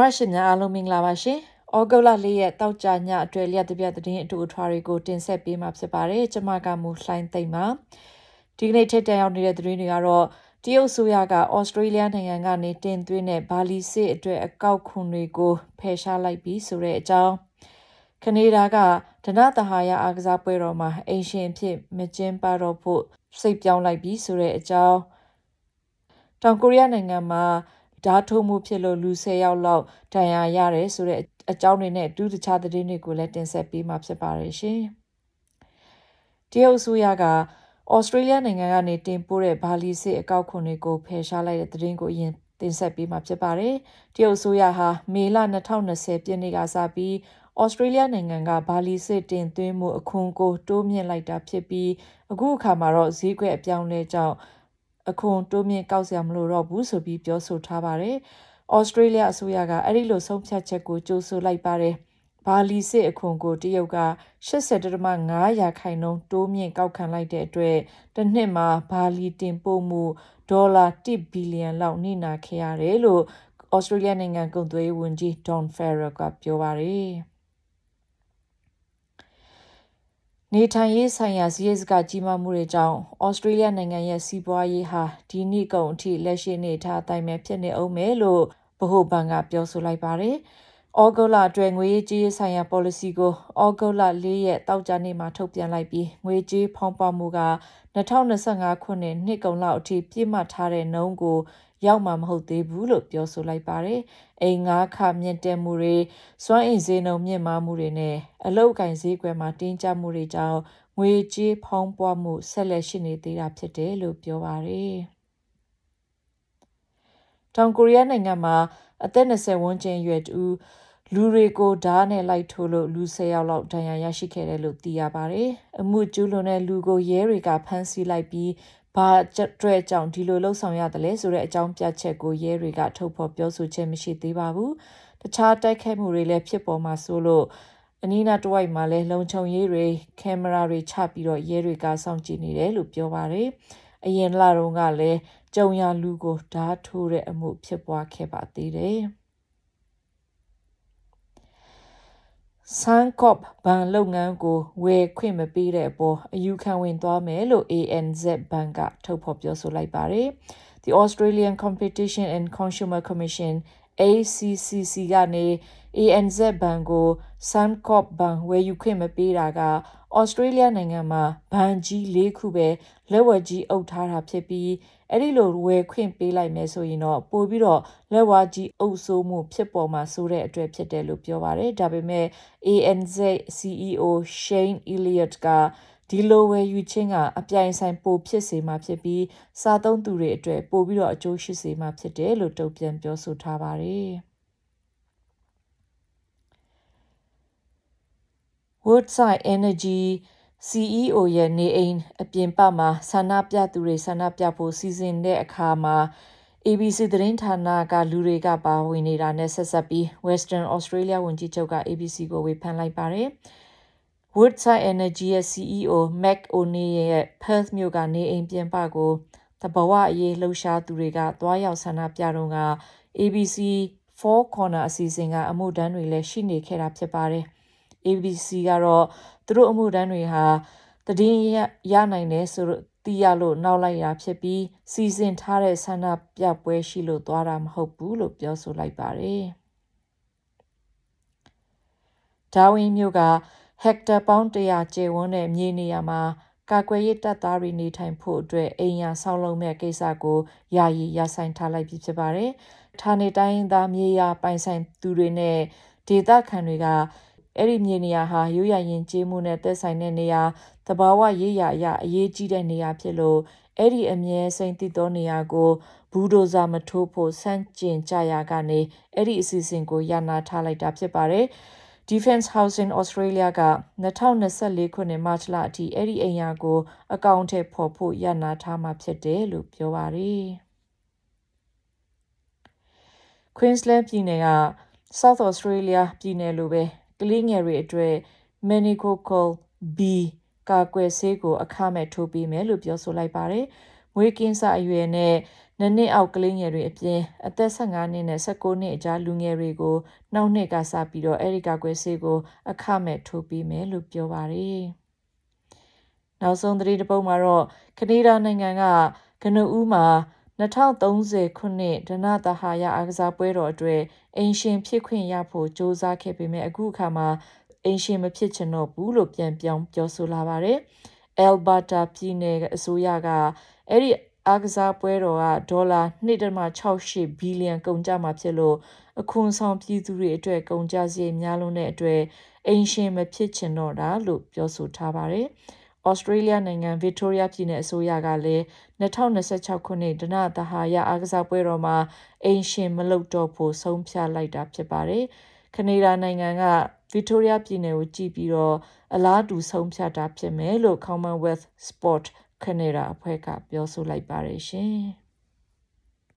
ရရှိများအားလုံးမင်္ဂလာပါရှင်။ဩဂုတ်လ၄ရက်တောက်ကြညအတွက်လျက်တပြက်သတင်းအတူအထွားတွေကိုတင်ဆက်ပေးမှာဖြစ်ပါတယ်။ကျွန်မကမူလှိုင်းသိမ့်ပါ။ဒီကနေ့ထက်တန်ရောက်နေတဲ့သတင်းတွေကတော့တရုတ်ဆိုရကဩစတြေးလျနိုင်ငံကနေတင်သွင်းတဲ့ဘာလီစစ်အတွက်အကောက်ခွန်တွေကိုဖယ်ရှားလိုက်ပြီးဆိုတဲ့အကြောင်းကနေဒါကဒနသဟာယအားကစားပွဲတော်မှာအင်ရှင်ဖြစ်မကျင်းပတော့ဖို့စိတ်ပြောင်းလိုက်ပြီးဆိုတဲ့အကြောင်းတောင်ကိုရီးယားနိုင်ငံမှာ ဓာတ်ထိုးမှုဖြစ်လို့လူ10ယောက်လောက်ဒဏ်ရာရတယ်ဆိုတဲ့အကြောင်းတွေနဲ့အတူတခြားသတင်းတွေကိုလည်းတင်ဆက်ပေးမှာဖြစ်ပါတယ်ရှင်။တရုတ်အစိုးရကဩစတြေးလျနိုင်ငံကနေတင်ပို့တဲ့ဘာလီစစ်အကောက်ခွန်တွေကိုဖယ်ရှားလိုက်တဲ့သတင်းကိုအရင်တင်ဆက်ပေးမှာဖြစ်ပါတယ်။တရုတ်အစိုးရဟာမေလ2020ပြည့်နှစ်ကစပြီးဩစတြေးလျနိုင်ငံကဘာလီစစ်တင်သွင်းမှုအခွန်ကိုတိုးမြင့်လိုက်တာဖြစ်ပြီးအခုအခါမှာတော့ဈေးကွက်အပြောင်းလဲကြောင့် အခွန်တိုးမြင့်ကောက်စရာမလိုတော့ဘူးဆိုပြီးပြောဆိုထားပါတယ်။ဩစတြေးလျအစိုးရကအဲ့ဒီလိုဆုံးဖြတ်ချက်ကိုကြိုးဆိုလိုက်ပါတယ်။ဘာလီစစ်အခွန်ကိုတရုတ်က80.5ရာခိုင်နှုန်းတိုးမြင့်ကောက်ခံလိုက်တဲ့အတွက်တစ်နှစ်မှာဘာလီတင်ပို့မှုဒေါ်လာ1ဘီလီယံလောက်နှိနာခဲ့ရတယ်လို့ဩစတြေးလျနိုင်ငံကုန်သွယ်ရေးဝန်ကြီး Don Farrell ကပြောပါတယ်။ နေထိုင်ရေးဆိုင်ရာစည်းစကကြီးမားမှုတွေကြောင့်ဩစတြေးလျနိုင်ငံရဲ့စီးပွားရေးဟာဒီနှစ်ကုန်အထိလက်ရှိနေထားတိုင်းပဲဖြစ်နေအောင်မယ်လို့ဗဟိုဘဏ်ကပြောဆိုလိုက်ပါတယ်။ ဩဂုတ်လအတွင်းငွေကြေးဆိုင်ရာ policy ကိုဩဂုတ်လ၄ရက်တောက်ကြနေ့မှာထုတ်ပြန်လိုက်ပြီးငွေကြေးဖောင်းပွားမှုက2025ခုနှစ်နှစ်ကုန်လောက်အထိပြည့်မှတ်ထားတဲ့နှုန်းကိုရောက်မှာမဟုတ်သေးဘူးလို့ပြောဆိုလိုက်ပါတယ်။အိမ်ငါးခမြင့်တက်မှုတွေစွမ်းအင်ဈေးနှုန်းမြင့်မားမှုတွေနဲ့အလုတ်ကင်ဈေးကွက်မှာတင်းကျပ်မှုတွေကြောင့်ငွေကြေးဖောင်းပွားမှုဆက်လက်ရှိနေသေးတာဖြစ်တယ်လို့ပြောပါတယ်။ တောင်ကိုရီးယားနိုင်ငံမှာအသက်20ဝန်းကျင်အရွယ်တူလူတွေကိုဓာတ်နဲ့လိုက်ထိုးလို့လူ10ယောက်လောက်ဒဏ်ရာရရှိခဲ့တယ်လို့သိရပါတယ်။အမှုကျူးလွန်တဲ့လူကိုရဲတွေကဖမ်းဆီးလိုက်ပြီးဘာအတွက်ကြောင့်ဒီလိုလှုပ်ဆောင်ရတယ်လဲဆိုတဲ့အကြောင်းပြချက်ကိုရဲတွေကထုတ်ဖော်ပြောဆိုခြင်းမရှိသေးပါဘူး။တခြားတိုက်ခိုက်မှုတွေလည်းဖြစ်ပေါ်မှာဆိုလို့အနီးနားတဝိုက်မှာလည်းလုံခြုံရေးတွေကင်မရာတွေချပြီးတော့ရဲတွေကစောင့်ကြည့်နေတယ်လို့ပြောပါတယ်။ အရင်လတုန်းကလည်းကြုံရလူကိုဓာတ်ထိုးတဲ့အမှုဖြစ်ပွားခဲ့ပါသေးတယ်။ဆန်ကော့ဘဏ်လုပ်ငန်းကိုဝယ်ခွင့်မပေးတဲ့အပေါ်အယူခံဝင်သွားမယ်လို့ ANZ ဘဏ်ကထုတ်ဖော်ပြောဆိုလိုက်ပါတယ်။ The Australian Competition and Consumer Commission ACCC ကနေ ANZ ဘဏ်ကို Suncorp ဘဏ်ဝယ်ယူခွင့်မပေးတာကဩစတြေးလျနိုင်ငံမှာဘဏ်ကြီး၄ခုပဲလက်ဝက်ကြီးအုပ်ထားတာဖြစ်ပြီးအဲ့ဒီလိုဝယ်ခွင့်ပေးလိုက်မယ်ဆိုရင်တော့ပို့ပြီးတော့လက်ဝါးကြီးအုပ်ဆိုးမှုဖြစ်ပေါ်မှာဆိုတဲ့အတွက်ဖြစ်တယ်လို့ပြောပါတယ်ဒါပေမဲ့ ANZ CEO Shane Elliott က ဒီလိုဝယ်ယူခြင်းကအပြိုင်ဆိုင်ပိုဖြစ်စေမှာဖြစ်ပြီးစားသုံးသူတွေအတွက်ပိုပြီးတော့အကျိုးရှိစေမှာဖြစ်တယ်လို့တုံ့ပြန်ပြောဆိုထားပါတယ်။ Woodside Energy CEO ရဲ့နေအိမ်အပြင်ပမှာဆန္ဒပြသူတွေဆန္ဒပြဖို့စီစဉ်တဲ့အခါမှာ ABC သတင်းဌာနကလူတွေကပါဝင်နေတာနဲ့ဆက်ဆက်ပြီး Western Australia ဝန်ကြီးချုပ်က ABC ကိုဝေဖန်လိုက်ပါတယ်။ Woodside Energy ရဲ့ CEO Mac O'Neill ရဲ့ Perth မြို့ကနေအိမ်ပြင်ပကိုတဘဝအရေးလှုပ်ရှားသူတွေကသွားရောက်ဆန္ဒပြတော့က ABC 4 Corner အစီအစဉ်ကအမှုတန်းတွေလည်းရှိနေခဲ့တာဖြစ်ပါတယ်။ ABC ကတော့သူတို့အမှုတန်းတွေဟာတည်င်းရနိုင်တယ်ဆိုတော့သိရလို့နောက်လိုက်ရာဖြစ်ပြီးစီစဉ်ထားတဲ့ဆန္ဒပြပွဲရှိလို့သွားတာမဟုတ်ဘူးလို့ပြောဆိုလိုက်ပါတယ်။ဒါဝင်းမြို့က ဟက်တာပေါင်း100ကျယ်ဝန်းတဲ့မြေနေရာမှာကာကွယ်ရေးတပ်သားတွေနေထိုင်ဖို့အတွက်အိမ်ယာဆောက်လုပ်မဲ့ကိစ္စကိုယာယီရဆိုင်ထားလိုက်ပြီဖြစ်ပါတယ်။ဌာနေတိုင်းသားမြေယာပိုင်ဆိုင်သူတွေနဲ့ဒေသခံတွေကအဲ့ဒီမြေနေရာဟာရိုးရရင်ကျေးမှုနဲ့သက်ဆိုင်တဲ့နေရာသဘာဝရေးရာအရအရေးကြီးတဲ့နေရာဖြစ်လို့အဲ့ဒီအမြဲစိမ့်တည်သောနေရာကိုဘူဒိုဇာမထိုးဖို့စန့်ကျင်ကြရာကနေအဲ့ဒီအစီအစဉ်ကိုရနာထားလိုက်တာဖြစ်ပါတယ်။ Defense Housing Australia က2024ခုနှစ်မတ်လအထိအဲ့ဒီအိမ်ယာကို အကောင့်ထဲပေါ်ဖို့ရနာထားမှာဖြစ်တယ်လို့ပြောပါတယ်။ Queensland ပြည်နယ်က South Australia ပြည်နယ်လိုပဲကလေးငယ်တွေအတွက် meningococcal B ကာကွယ်ဆေးကိုအခမဲ့ထိုးပေးမယ်လို့ပြောဆိုလိုက်ပါတယ်။မွေးကင်းစအရွယ်နဲ့ နနှစ်နှစ်အောက်ကလေးငယ်တွေအပြင်အသက်15နှစ်နဲ့16နှစ်အကြားလူငယ်တွေကိုနောက်နှစ်ကစပြီးတော့အဲဒီကာကွယ်ဆေးကို အခမဲ့ထိုးပေးမယ်လို့ပြောပါတယ်။နောက်ဆုံးသတင်းတစ်ပုဒ်မှာတော့ကနေဒါနိုင်ငံကကနဦးမှာ2030ခုနှစ်ဒနသဟာယအားကစားပွဲတော်အတွက်အင်ရှင်ဖြစ်ခွင့်ရဖို့စ조사ခဲ့ပေမဲ့အခုအခါမှာအင်ရှင်မဖြစ်ချင်တော့ဘူးလို့ပြန်ပြောင်းပြောဆိုလာပါတယ်။ Alberta ပြည်နယ်အစိုးရကအဲ့ဒီ အားကစားပွဲတော်ကဒေါ်လာ1.68ဘီလီယံကုန်ကျမှာဖြစ်လို့အခွန်ဆောင်ပြည်သူတွေအတွက်ကုန်ကျစရိတ်များလွန်းတဲ့အတွက်အိမ်ရှင်မဖြစ်ချင်တော့တာလို့ပြောဆိုထားပါတယ်။ဩစတြေးလျနိုင်ငံဗစ်တိုးရီးယားပြည်နယ်အစိုးရကလည်း2026ခုနှစ်ဒနသဟာယအားကစားပွဲတော်မှာအိမ်ရှင်မလုပ်တော့ဖို့ဆုံးဖြတ်လိုက်တာဖြစ်ပါတယ်။ကနေဒါနိုင်ငံကဗစ်တိုးရီးယားပြည်နယ်ကိုကြည့်ပြီးတော့အလားတူဆုံးဖြတ်တာဖြစ်မယ်လို့ Commonwealth Sport Canada အဖွဲ့ကပြောဆိုလိုက်ပါတယ်ရှင်။